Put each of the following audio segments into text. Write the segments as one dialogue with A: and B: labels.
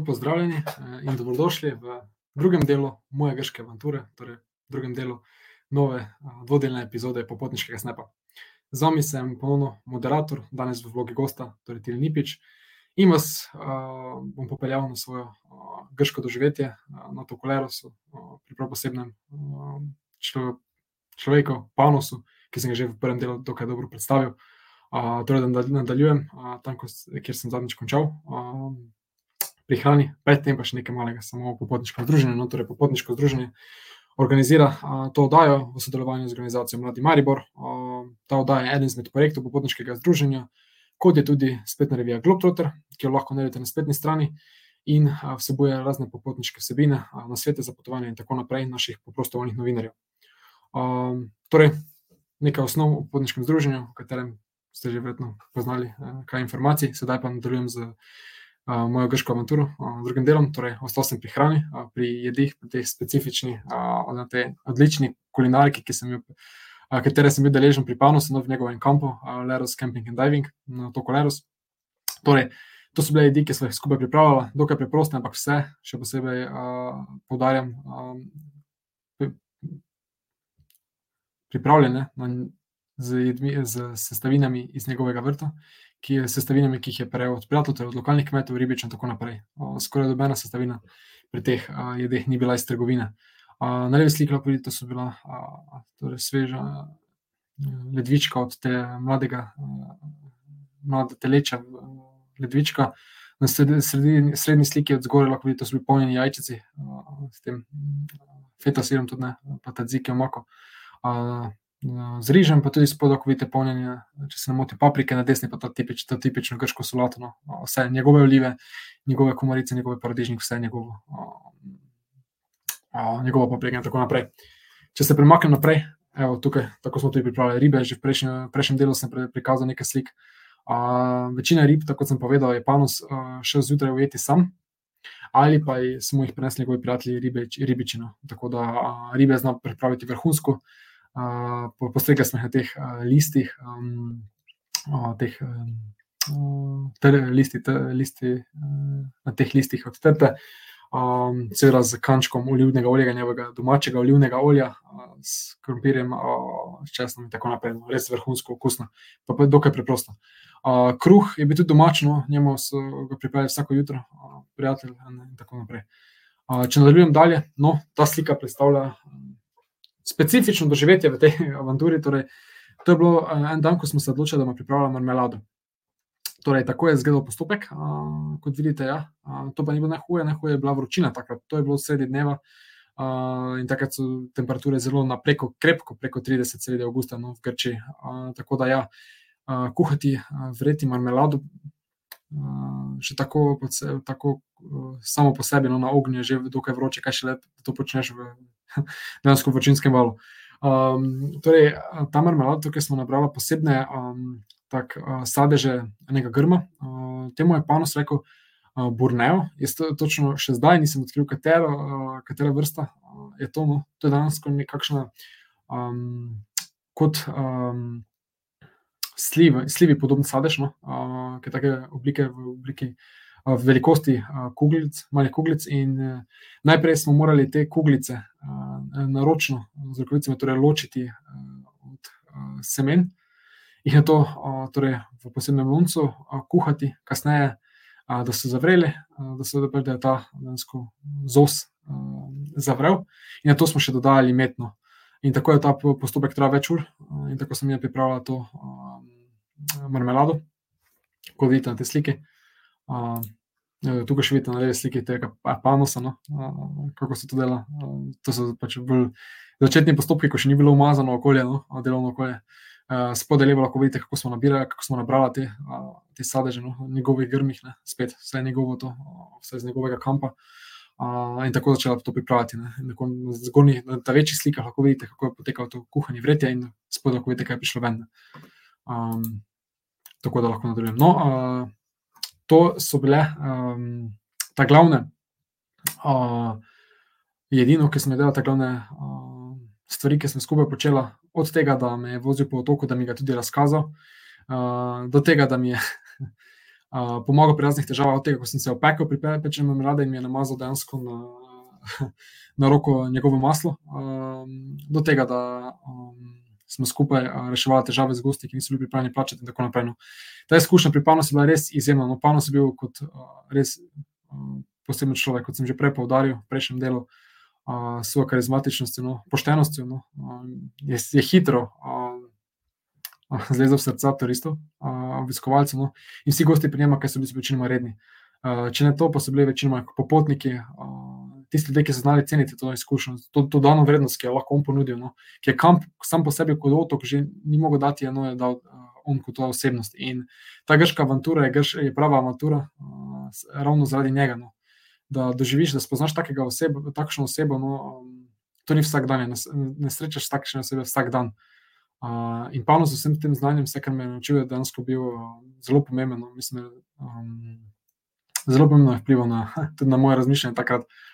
A: Lepo pozdravljeni eh, in dobrodošli v drugem delu moje grške avanture, torej v drugem delu nove eh, dvodelne epizode Popotniškega snepa. Z vami sem ponovno moderator, danes v vlogi gosta, torej Tilly Nipič, in vas uh, bom popeljal na svojo uh, grško doživetje uh, na Tokolerosu, uh, pri prav posebnem uh, človeku, Panosu, ki sem ga že v prvem delu dokaj dobro predstavil. Uh, torej, da nadaljujem uh, tam, kjer sem zadnjič končal. Uh, pri hrani, predtem pa še nekaj malega, samo popotniško združenje. No, torej, popotniško združenje organizira a, to oddajo v sodelovanju z organizacijo Mladi Maribor. A, ta oddaja je eden izmed projektov popotniškega združenja, kot je tudi spletna revija Globetrotter, ki jo lahko najdete na spletni strani in a, vsebuje razne popotniške vsebine, a, na svete za potovanje in tako naprej naših poprostovoljnih novinarjev. A, torej, nekaj osnov o popotniškem združenju, v katerem ste že verjetno poznali a, kaj informacij, sedaj pa nadaljujem z mojo grško avanturo, z drugim delom, torej ostal sem pri hrani, pri jedih, pri teh specifičnih, na te odlični kulinariki, ki sem jo. Katere sem bil deležen pri Panosu, no, v njegovem kampu, Leros Camping and Diving, na Toko Leros. Torej, to so bile jedi, ki smo jih skupaj pripravljali, dokaj preproste, ampak vse, še posebej uh, poudarjam, um, pripravljene na, z, jedmi, z sestavinami iz njegovega vrta ki je sestavinami, ki jih je prejel od prijateljev, torej od lokalnih kmetov, ribič in tako naprej. Skoraj nobena sestavina pri teh jedeh ni bila iz trgovine. Na levi sliki lahko vidite, so bila torej sveža ledvička od te mladega, mlade teleča ledvička. Na sredini, srednji sliki od zgoraj lahko vidite, so bili polnjeni jajčici, s tem feta sirom tudi ne, pa tadzike omako z rižem, pa tudi spodaj, ko vidite polnjenje, če se ne moti, paprike na desni, pa to tipič, tipično grško solato, no. vse njegove olive, njegove komarice, njegove paradižnike, vse njegovo, njegovo paprike in tako naprej. Če se premaknem naprej, evo tukaj, tako smo tudi pripravili ribe, že v prejšnjem, prejšnjem delu sem prikazal nekaj slik. Uh, večina rib, tako kot sem povedal, je panos uh, šel zjutraj ujeti sam, ali pa smo jih prinesli njegovi prijatelji ribič, ribičino. Tako da uh, ribe znam pripraviti vrhunsko, uh, postregli smo na teh listih, um, teh, um, ter, listi, ter, listi, na teh listih od tete. Um, seveda z kančkom olivnega olja, njegovega domačega olivnega olja, uh, s krompirjem, uh, česnom in tako naprej. No, res vrhunsko okusno, pa je dokaj preprosto. Uh, kruh je bil tudi domačno, njemu so ga pripravili vsako jutro, uh, prijatelj in tako naprej. Uh, če nadaljujem dalje, no, ta slika predstavlja um, specifično doživetje v tej avanturi. Torej, to je bilo eh, en dan, ko smo se odločili, da bomo pripravili marmelado. Torej, tako je izgledal postopek, a, kot vidite. Ja. A, to pa ni bilo najhuje, najhuje je bila vročina takrat, to je bilo sredi dneva. Uh, in takrat so temperature zelo napreko, krepko, preko 30, sredi avgusta, no, v Grči. Uh, tako da, ja, uh, kuhati, uh, vreti marmelado, uh, še tako, tako uh, samo po sebi, no, na ognju je že dokaj vroče, kaj še le, da to počneš v dejansko vročinskem valu. Um, torej, ta marmelada, tukaj smo nabrali posebne um, tak, uh, sadeže enega grma. Uh, temu je panos rekel uh, Borneo. Jaz to, točno še zdaj nisem odkril, katero, uh, katera vrsta uh, je to. No. To je dejansko nekakšna um, kot. Um, Slivi, slivi podoben sadež, no, uh, ki je take oblike v obliki uh, v velikosti kuglic, malih kuglic. In najprej smo morali te kuglice naročno z rokovicami torej ločiti od semen, jih na to torej v posebnem loncu kuhati, kasneje, da so zavreli, da se da je ta zos zavrel, in na to smo še dodali metno. In tako je ta postopek trajal več ur, in tako sem jaz pripravljal to marmelado, kot vidite na tej sliki. Uh, tukaj še vidite na levi sliki tega panosa, no? uh, kako se to dela. Uh, to so pač bolj začetni postopki, ko še ni bilo umazano okolje, no? delovno okolje. Uh, Spodaj levo lahko vidite, kako smo nabirali, kako smo nabrali te, uh, te sadeže, no? njegovih grmih, ne? spet vse je njegovo, to, vse iz njegovega kampa. Uh, in tako začela to pripravljati. Na zgornjih, na ta večjih slikah lahko vidite, kako je potekalo to kuhanje vrtja, in spodaj lahko vidite, kaj je prišlo ven. Um, tako da lahko nadaljujem. No, uh, to so bile um, ta glavne, uh, edino, ki sem delal, ta glavne uh, stvari, ki sem skupaj počela, od tega, da me je vozil po otoku, da mi ga tudi razkazal, uh, do tega, da mi je uh, pomagal pri raznih težavah, od tega, ko sem se opekel pri pečenem mrade in mi je namazal dejansko na, na roko njegovo maslo, um, do tega, da um, smo skupaj reševali težave z gosti, ki niso bili pripravljeni plačati. In tako naprej. No. Ta izkušnja pri Panu je bila res izjemna. No, Panu je bil kot uh, res uh, poseben človek, kot sem že prej poudaril v prejšnjem delu. Uh, svojo karizmatičnostjo, no, poštenostjo, no, uh, je, je hitro, uh, zlezel v srca turistov, obiskovalcev. No. In vsi gosti pri njemu, ki so bili večinoma redni. Če ne to, pa so bili večinoma popotniki, tisti ljudje, ki so znali ceniti to izkušnjo, to, to dano vrednost, ki jo lahko on ponudil. No. Ki je kamp sam po sebi kot otok, že ni mogel dati, eno je dal on kot osebnost. In ta grška avantura je, grš, je prava avantura, ravno zaradi njega. No. Da doživiš, da spoznaš osebo, takšno osebo, no, to ni vsak dan, ne, ne srečaš takšne osebe vsak dan. Uh, in pa z vsem tem znanjem, vse, kar me je naučil, je dejansko bil uh, zelo pomemben. No. Mislim, um, zelo pomembno je vplival na, tudi na moje razmišljanje takrat. Uh,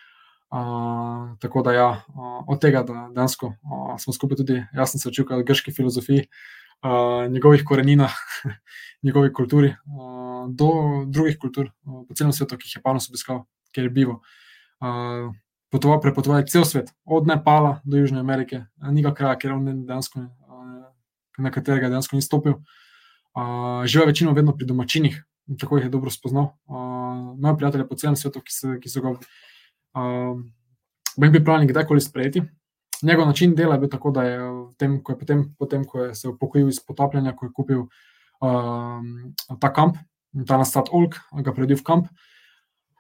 A: tako da, ja, uh, od tega, da dejansko uh, smo skupaj tudi, jaz sem se učil o grški filozofiji, uh, njegovih koreninah, njegovi kulturi, uh, do drugih kultur uh, po celem svetu, ki jih je Panos obiskal, kjer je bival. Uh, potoval, prepotoval je cel svet, od Nepala do Južne Amerike, ni ga kraja, ker on dejansko na katerega dejansko ni stopil. Uh, je večino vedno pri domačinih in tako jih je dobro spoznal. Uh, Moje prijatelje po celem svetu, ki so, ki so ga uh, bili pripravljeni kdajkoli sprejeti. Njegov način dela je bil tako, da je, tem, ko je potem, potem, ko je se upokojil iz potapljanja, ko je kupil uh, ta kamp, ta nastat Olk, ga predil v kamp,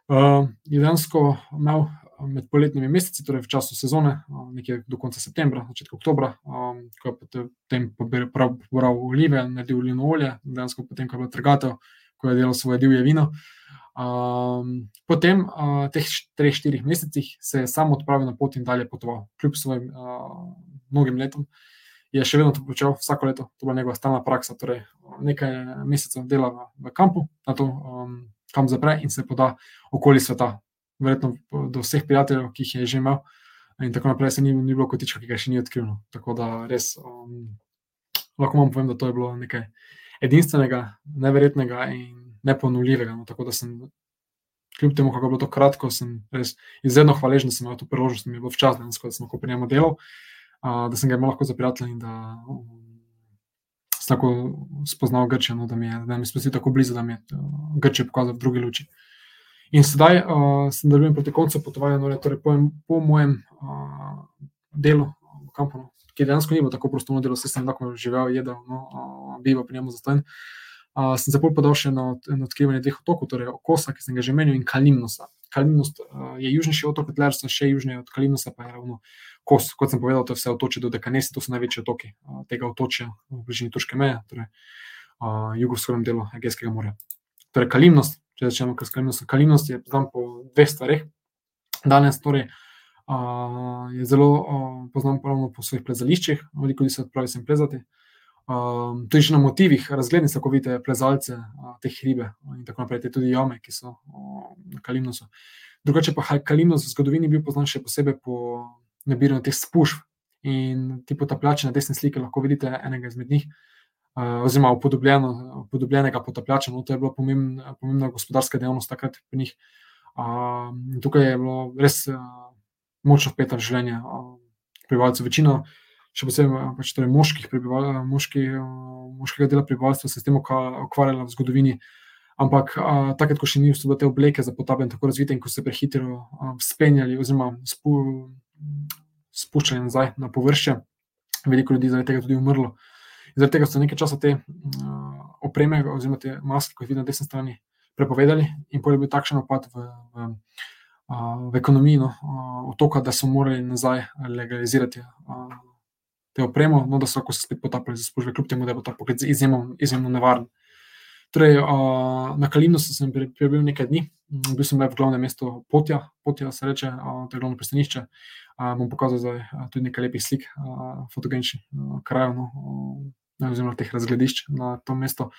A: uh, je dejansko imel med poletnimi meseci, torej v času sezone, nekje do konca septembra, začetka oktobra, ko je potem pobral olive, naredil olivno olje, dejansko potem, ko je bil trgatev, ko je delal svoje divje vino. Um, potem, v uh, teh treh, štirih mesecih, se je samo odpravil na pot in dalje potoval, kljub svojim uh, mnogim letom. Je še vedno to počel vsako leto, to je bila njegova stalna praksa. Torej, nekaj mesecev dela v, v kampu, na to um, kam zapre in se poda okoli sveta, verjetno do vseh prijateljev, ki jih je že imel. In tako naprej, se ni, ni bilo kotička, ki ga še ni odkril. No. Tako da res um, lahko vam povem, da to je bilo nekaj edinstvenega, neverjetnega in neponovljivega. No. Tako da sem, kljub temu, kako je bilo to kratko, sem res izredno hvaležen, da sem imel to priložnost, da mi je bilo včasih, da sem lahko pri njemu delal, uh, da sem ga imel lahko za prijatelja in da um, sem tako spoznal Grčijo, no, da mi je, da mi je tako blizu, da mi je uh, Grčijo pokazal v drugi luči. In sedaj uh, se nadaljujem proti koncu potovanja, no, torej po, po mojem uh, delu v kampu, no, ki dejansko ni bilo tako prosto delo, vse sem lahko živel, jedel, no, uh, bival pri njemu za stojn. Uh, sem se bolj podal še na, na odkrivanje dveh otokov, torej Kosa, ki sem ga že menil, in Kalimnosa. Kalimnost uh, je južnejši otok, kot Lersa, še južneje od Kalimnosa, pa je ravno Kos. Kot sem povedal, to je vse otoče do Dekanesi, to so največji otoki uh, tega otočja v bližini Turške meje, torej uh, jugovzhodnem delu Egejskega morja. Torej, Kalimnost, če rečemo, kar skrbnost. Kalimnost je poznam po dveh stvareh. Danes torej, uh, je zelo uh, poznam po svojih plezališčih, veliko ljudi se odpravi sem plezati. Um, tudi na motivih, razgledni so, ko vidite plezalce, uh, te hribe in tako naprej, te tudi jame, ki so uh, na Kalimnosu. Drugače pa Kalimnos v zgodovini bil poznan še posebej po nabiranju teh spušv in ti potapljači na desni sliki lahko vidite enega izmed njih. Uh, oziroma upodobljenega potapljača. No, to je bila pomembna, pomembna gospodarska dejavnost takrat pri njih. Uh, tukaj je bilo res uh, močno vpeta v življenje uh, prebivalcev. Večina, še posebej pač torej moških moški, uh, moškega dela prebivalstva, se je s tem ukvarjala v zgodovini. Ampak uh, takrat, ko še ni bilo te obleke za potapljanje tako razvite in ko so prehitro spenjali oziroma spu, spuščali nazaj na površje, veliko ljudi zaradi tega tudi umrlo. Uh, Zaradi tega so nekaj časa te uh, opreme, oziroma te maske, kot vidite na desni strani, prepovedali, in potem je bil takšen opad v, v, v ekonomiji no, otoka, da so morali nazaj legalizirati uh, te opremo, no, da so lahko se spet potapljali za službe, kljub temu, da je ta poklic izjemno, nevaren. Torej, uh, na Kalinu sem prebil nekaj dni, bil sem v glavnem mestu Potja, Potja se reče, uh, to je glavno pristanišče. Uh, bom pokazal zdaj uh, tudi nekaj lepih slik, uh, fotogeničnih uh, krajev. No, uh, oziroma teh razgledišč na to mesto.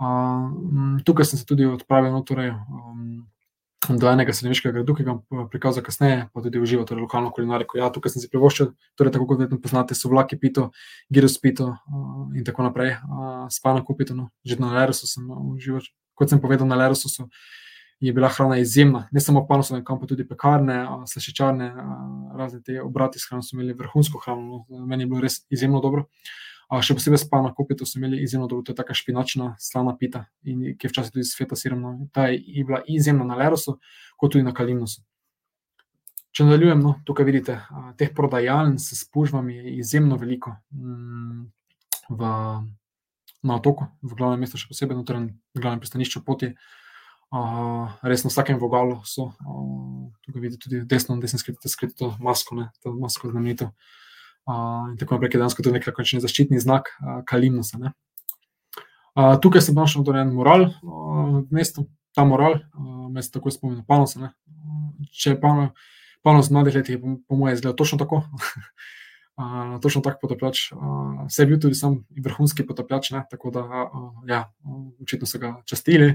A: Uh, tukaj sem se tudi odpravil no, torej, um, do enega srednjega gradu, ki ga bom prikazal kasneje, pa tudi užival torej, lokalno kulinariko. Ja, tukaj sem si privoščil, torej, tako kot vedno poznate, so vlaki pito, giros pito uh, in tako naprej, uh, spano kupito, no, že na Lerosu sem užival kot sem povedal, na Lerosu je bila hrana izjemna, ne samo v panosovem kampu, tudi pekarne, slaščičarne, razne te obrati s hrano so imeli vrhunsko hrano, no. meni je bilo res izjemno dobro. A še posebej spana kopita so imeli izjemno dobro, to je taka špinačna slana pita, in, ki je včasih tudi s feta sirom. No. Ta je, je bila izjemna na Lerosu, kot tudi na Kalimnosu. Če nadaljujem, no, tukaj vidite, teh prodajaln s spužvami je izjemno veliko mm, v, na otoku, v glavnem mestu, še posebej na torej, glavnem pristanišču poti. Uh, res na vsakem vogalu so, uh, tukaj vidite tudi desno, desno skrito, skrito masko, ne, to masko znamenito. Uh, in tako naprej, ki je dejansko tudi nekakšen zaščitni znak uh, Kalimnosa. Uh, tukaj sem našel torej en moral uh, v mestu, ta moral, uh, me se tako spomnim, panosa. Uh, če je panos, v mladih letih, po, po mojem, izgleda točno tako. Uh, točno tako potapljač. Uh, vse je bil tudi sam vrhunski potapljač, ne? tako da uh, ja, očitno so ga častili,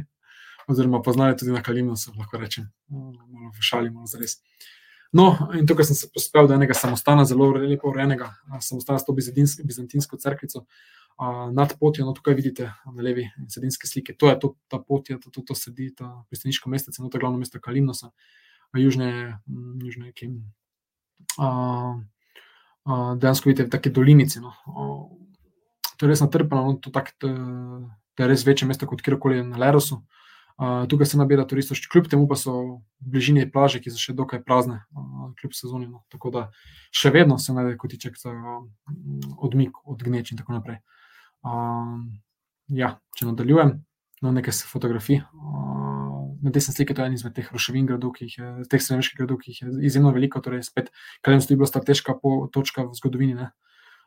A: oziroma poznali tudi na Kalimu, se lahko rečem, malo v šali, malo za res. No, in tukaj sem se pospel do enega samostana, zelo lepo urejenega, samostana s to bizantinsko crkvico. Nad potjo, no tukaj vidite na levi sredinske slike, to je to, ta potja, to, to, to sedi, ta pristaniško mestece, no to je glavno mesto Kalimnosa, južne, južne Kim. Uh, uh, dejansko vidite take dolinice. No. Uh, to je res natrpano, no, to, tak, to, to je res večje mesto kot kjerkoli na Lerosu. Uh, tukaj se nabira turistov, kljub temu pa so v bližini plaže, ki so še dokaj prazne, uh, kljub sezoni. No. Tako da še vedno se najde kotiček za uh, odmik od gneč in tako naprej. Uh, ja, če nadaljujem, no, nekaj fotografij. Uh, na desni sliki je en izmed teh ruševin gradov, ki jih je, teh srednjeških gradov, ki jih je izjemno veliko, torej spet, kar je bilo strateška točka v zgodovini. Ne.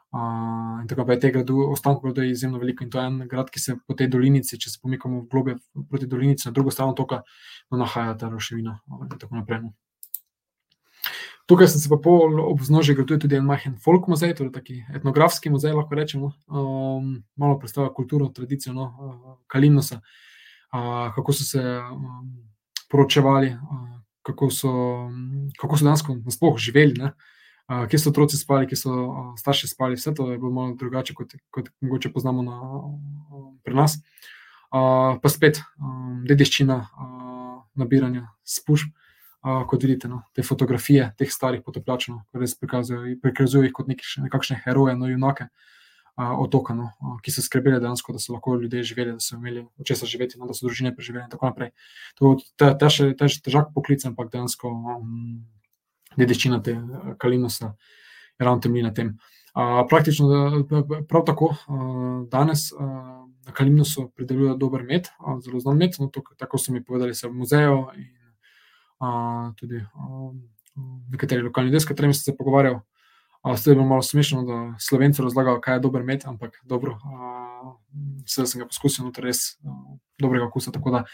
A: Uh, in tako naprej, tega ostanka gradu je izjemno veliko in to je en grad, ki se po tej dolinici, če se pomikamo globje proti dolinici, na drugo stran toka, no, nahaja ta roševina in tako naprej. No. Tukaj sem se pa po obznožju gradu tudi en majhen folk muzej, torej taki etnografski muzej, lahko rečemo, um, malo predstavlja kulturo, tradicijo no, uh, Kalimnosa, uh, kako so se um, poročevali, uh, kako so, kako so dansko nasploh živeli. Ne, kje so otroci spali, kje so starši spali, vse to je bilo malo drugače, kot, kot mogoče poznamo na, pri nas. Pa spet dediščina nabiranja spušb. Uh, kot vidite, no, te fotografije teh starih potopljačev, ki res prikazujejo, jih kot nekakšne heroje, no, junake uh, otoka, no, uh, ki so skrbeli dejansko, da so lahko ljudje živeli, da so imeli od česa živeti, no, da so družine preživeli in tako naprej. To je težak poklic, ampak dejansko um, dediščina te eh, Kalinosa je ravno temelji na tem. Uh, praktično, prav tako uh, danes uh, na Kalinosu pridelujejo dober med, uh, zelo znan med, no, to, tako so mi povedali, se v muzeju in uh, tudi uh, nekateri lokalni ljudje, s katerimi sem se pogovarjal. Uh, Zdaj je bilo malo smešno, da slovenci razlagajo, kaj je dober med, ampak dobro, uh, vse sem ga poskusil, no, res uh, dobrega okusa. Tako da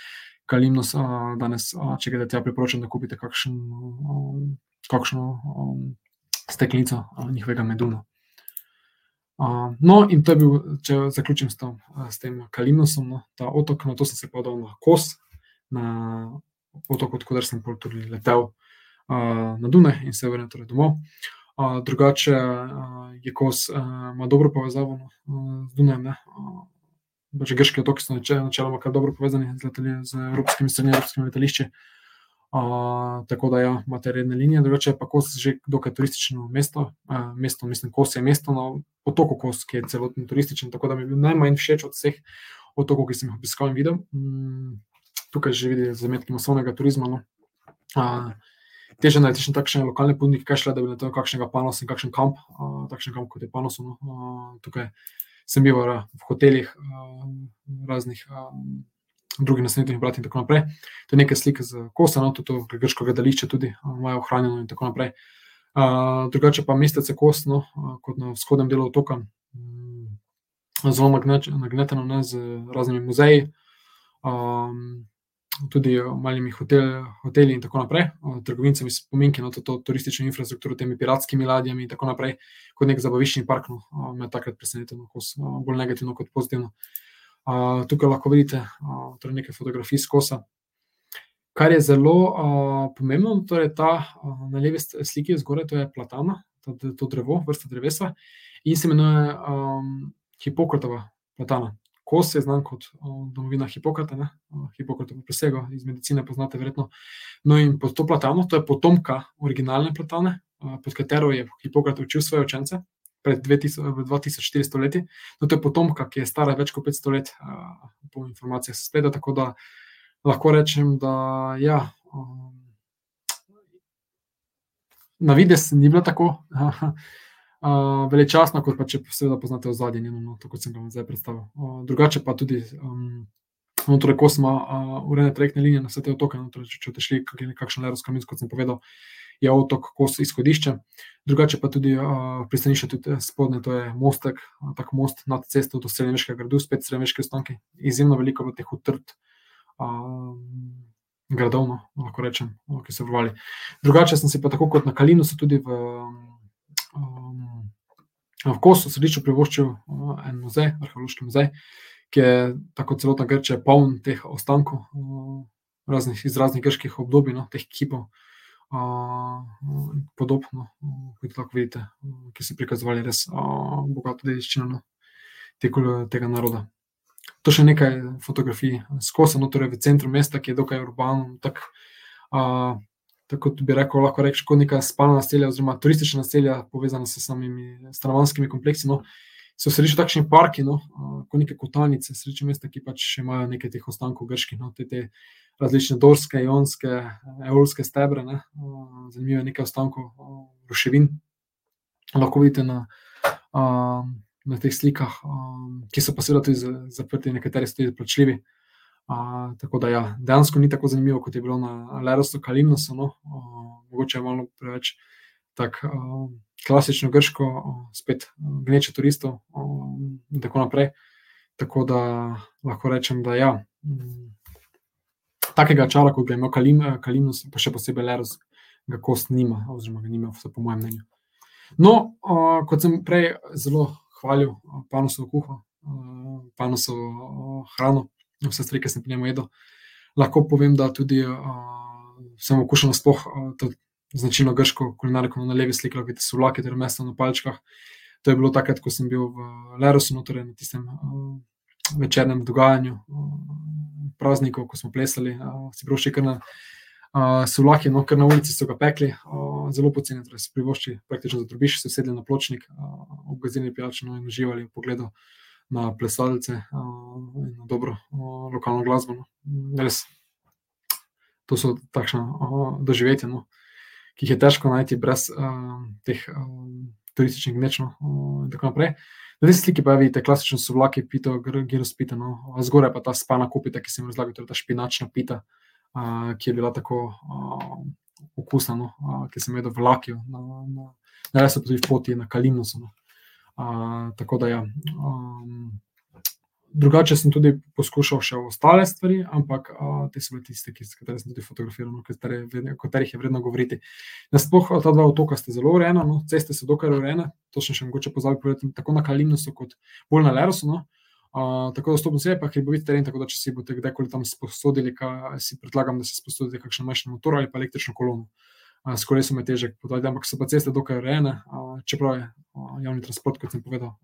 A: Kalimnos uh, danes, uh, če greste tja, priporočam, da kupite kakšen. Uh, kakšno um, steklenico uh, njihovega meduna. Uh, no, in to je bil, če zaključim s, tom, uh, s tem Kalimnosom, no, ta otok, na to sem se podal na Kos, na otok, odkud sem tudi letel uh, na Dune in se vrnil torej domov. Uh, drugače uh, je Kos, uh, ima dobro povezavo no, uh, z Dunem. Uh, Že grški otoki so načeloma kar dobro povezani z, letali, z evropskimi, srednjeevropskimi letališči. Uh, Uh, tako da, ja, imate redne linije, drugače pa Kos je že dokaj turistično mesto, uh, mesto mislim, Kos je mesto na otoku Kos, ki je celotno turističen, tako da mi je bil najmanj všeč od vseh otokov, ki sem jih obiskal in videl. Um, tukaj že vidite zametki masovnega turizma. No. Uh, teže najti še takšne lokalne ponudnike, kaj šle, da bi na to kakšnega panosa in kakšen kamp, uh, takšen kamp kot je panos. No. Uh, tukaj sem bil v hotelih uh, raznih. Uh, drugi naslednji brat in tako naprej. To je nekaj slik z kosa, no, tudi to grško gledališče, tudi imajo ohranjeno in tako naprej. Uh, drugače pa mestece Kos, no, uh, kot na vzhodnem delu otoka, um, zelo nagneteno ne, z raznimi muzeji, um, tudi malimi hotel, hoteli in tako naprej, uh, trgovincami spominki na no, to, to turistično infrastrukturo, temi piratskimi ladjami in tako naprej, kot nek zabaviščni park, no, uh, me takrat presenetilo, bolj negativno kot pozitivno. Uh, tukaj lahko vidite uh, torej nekaj fotografij skosa. Kar je zelo uh, pomembno, torej ta uh, na levi sliki zgoraj, to je platana, to, to drevo, vrsta drevesa in se imenuje um, Hipokratova platana. Kos je znan kot domovina Hipokrata, ne? Hipokrata presega iz medicine, poznate verjetno. No in pod to platano, to je potomka originalne platane, pod katero je Hipokrat učil svoje učence pred 2400 leti. No, to je potomka, ki je stara več kot 500 let, po informacijah se spleda, tako da lahko rečem, da ja, na vides ni bilo tako uh, veličastno, kot pa če seveda poznate ozadje njeno, no, tako sem ga zdaj predstavil. Uh, drugače pa tudi, um, no, torej, ko smo uh, urejene trajektne linije na vse te otoke, no, torej, če, če te šli kakšen leros kamin, kot sem povedal, je otok kos izhodišče. Drugače pa tudi uh, pristanišče, tudi spodne, to je mostek, uh, tak most nad cesto do Srednješkega gradu, spet Srednješke ostanke, izjemno veliko v teh utrd. Uh, Gradovno, lahko rečem, ki so vrvali. Drugače, sem si pa tako kot na Kalinu, tudi v um, v Kosu, središču privoščil uh, en muzej, arheološki muzej, ki je tako celotna Grčija poln teh ostankov uh, raznih, iz raznih grških obdobij, no, teh kipov. Podobno, kot lahko vidite, ki so prikazovali res bogato dediščino no, tega naroda. To še nekaj fotografij skozi, no, torej v centru mesta, ki je dokaj urbano, tako uh, tako bi rekel, lahko rečeš, kot neka spalna naselja, oziroma turistična naselja, povezana s samimi stanovanjskimi kompleksi. No. Se reči takšni parki, no, kot neke kotalnice, srečne mesta, ki pač imajo nekaj teh ostankov grških, no, te, te različne dorske, ionske, eolske stebre, ne, zanimive nekaj ostankov ruševin. Lahko vidite na, na teh slikah, ki so pa seveda tudi zaprti, nekateri so tudi plačljivi. A, tako da, ja, dejansko ni tako zanimivo, kot je bilo na Lerosu, Kalimnosu, no, a, mogoče je malo preveč tako klasično grško, a, spet gneče turistov a, in tako naprej. Tako da lahko rečem, da ja, m, takega čara, kot ga ima Kalim, Kalimnos, pa še posebej Leros, ga kost nima, oziroma ga nima, vse po mojem mnenju. No, a, kot sem prej zelo hvalil panosovo kuho, panosovo hrano, vse stvari, ki sem pri njemu jedel. Lahko povem, da tudi uh, sem okušal nasploh uh, značilno grško kulinariko na levi sliki, ki so vlake, ter mesto na palčkah. To je bilo takrat, ko sem bil v Lerosu, torej na tistem uh, večernem dogajanju, uh, prazniku, ko smo plesali, uh, si prošli kar na. Uh, so vlaki, no, ker na ulici so ga pekli, uh, zelo poceni, torej se privošči, praktično za drobiš, se sedeli na pločnik, uh, obgazili pijačo in uživali v pogledu uh, na plesalce in na dobro lokalno glasbo. No. Res, to so takšne doživetja, no, ki jih je težko najti brez teh turističnih gnečov in tako naprej. Na tej sliki pa vidite klasično so vlaki pito, gyros pita, no, zgoraj pa ta spana kupita, ki sem razlagal, torej ta špinačna pita, ki je bila tako okusna, no, ki sem jedel v lakju, na, na, na res pa tudi v poti na Kalinosu. No tako da, ja. Um, drugače sem tudi poskušal še ostale stvari, ampak uh, te so bile tiste, ki sem tudi fotografiral, no, o katerih je vredno govoriti. Nasploh ta dva otoka sta zelo urejena, no, ceste so dokaj urejene, to še še mogoče pozabi povedati, tako na Kalimnosu kot bolj na Lerosu. No. Uh, tako da stopno se je pa hribovit teren, tako da če si boste kdajkoli tam sposodili, ka, si predlagam, da si sposodite kakšen majhen motor ali pa električno kolono. Uh, s kolesom je težek podati, ampak so pa ceste dokaj urejene, čeprav je javni transport, kot sem povedal,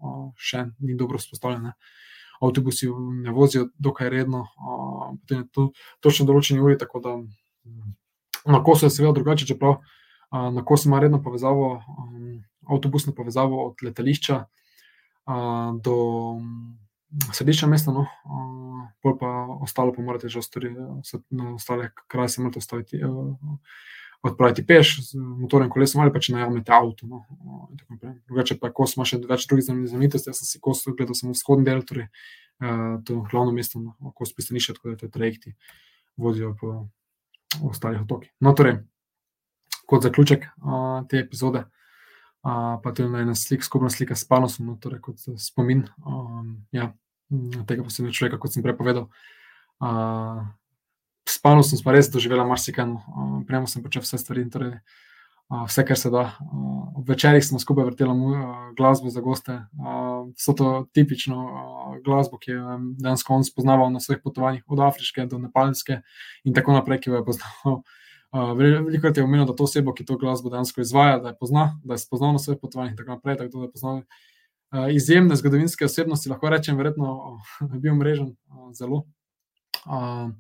A: še ni dobro vzpostavljen. Avtobusi ne vozijo dokaj redno, potem je to točno določeni uri, tako da na kosu je seveda drugače, čeprav na kosu ima redno povezavo, avtobusno povezavo od letališča do središča mesta, no, pol pa ostalo pa morate že ostoriti, na ostale kraje se morate ostaviti odpraviti peš z motorjem kolesom ali pa če najamete avto. No, Drugače pa, ko smo še več drugih zanimivosti, jaz sem si kost gledal samo vzhodni del, torej uh, to glavno mesto, no, kost pristanišče, tako da te trajekti vozijo po ostalih otokih. No, torej, kot zaključek uh, te epizode, uh, pa tudi ena slika, skupna slika s panosom, no, torej kot spomin um, ja, tega posebnega človeka, kot sem prepovedal. Uh, spalno sem pa res doživela marsikaj, no. prejmo sem počel vse stvari, torej, vse, kar se da. Ob večerjih smo skupaj vrteli glasbo za goste, so to tipično glasbo, ki jo dejansko on spoznaval na svojih potovanjih, od Afriške do Nepalske in tako naprej, ki jo je poznal. Veliko je omenil, da to osebo, ki to glasbo dejansko izvaja, da je pozna, da je spoznal na svojih potovanjih in tako naprej, tako da je poznal izjemne zgodovinske osebnosti, lahko rečem, verjetno je bil mrežen zelo. Uh,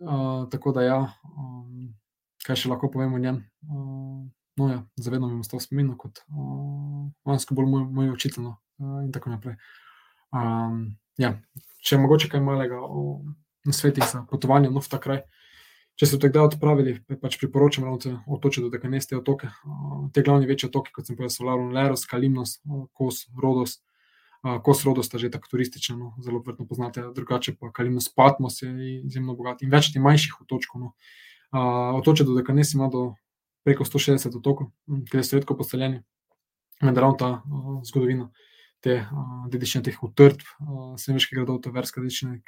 A: uh, tako da, ja, um, kaj še lahko povemo o njem. Uh, no, ja, zavedno mi je ostal spomin kot uh, bolj moj, moj učitelj no, uh, in tako naprej. Um, ja, če je mogoče kaj malega o svetih za potovanje no, v ta kraj. Če ste tega odpravili, pač priporočam, da se otočite do Kaneste otoke. Te glavni večji otoki, kot sem povedal, so Laron, Leros, Kalimnos, Kos, Rodos. Kos Rodos sta že tako turistična, no, zelo vrtno poznate, drugače pa Kalimnos, Patmos je izjemno bogat in več tih manjših otokov. No. Otoče do Kaneste ima do preko 160 otokov, ki so redko poseljeni. Vendar ravno ta zgodovina te dedične teh utrdb, seveških gradov, to verske dedične,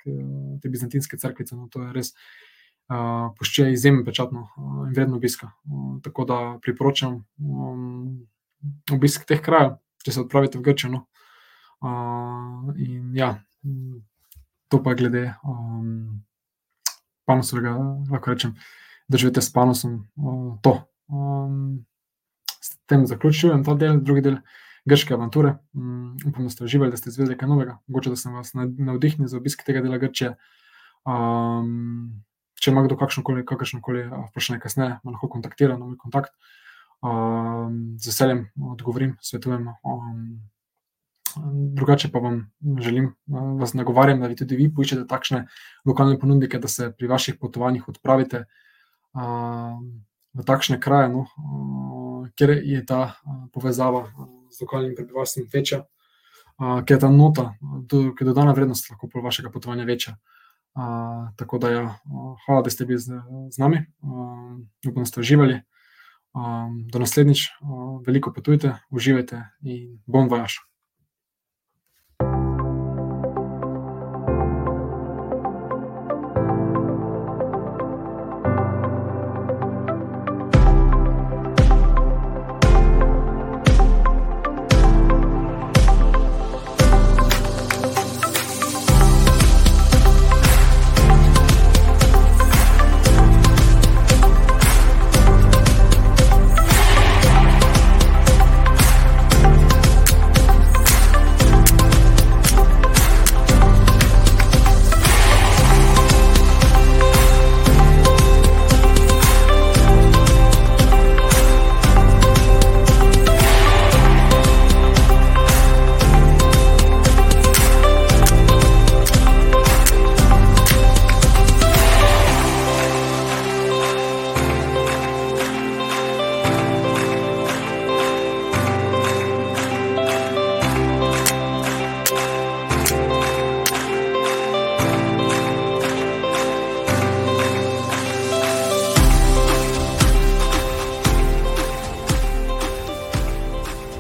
A: te bizantinske crkvice, no, to je res pošče izjemno pečatno in vredno obiska. Tako da priporočam um, obisk teh krajev, če se odpravite v Grčijo. No. In ja, to pa glede um, panosovega, lahko rečem, da živite s panosom. Uh, to. Um, s tem zaključujem ta del, drugi del grške avanture. Um, upam, da ste uživali, da ste izvedeli kaj novega, mogoče da sem vas navdihnil za obisk tega dela Grčije. Um, če ima kdo kakršno koli vprašanje, kasneje, me lahko kontaktira na moj kontakt. Um, z veseljem odgovorim, svetujem. Um, drugače pa vam želim, vas nagovarjam, da vi tudi vi poiščete takšne lokalne ponudnike, da se pri vaših potovanjih odpravite v takšne kraje, no, kjer je ta povezava z lokalnim prebivalstvom večja, ker je ta nota, ki je dodana vrednost lahko pol vašega potovanja večja. Uh, tako da, ja, hvala, da ste bili z, z nami, uh, upam, da ste uživali. Um, do naslednjič, uh, veliko potujte, uživajte in bom vaš.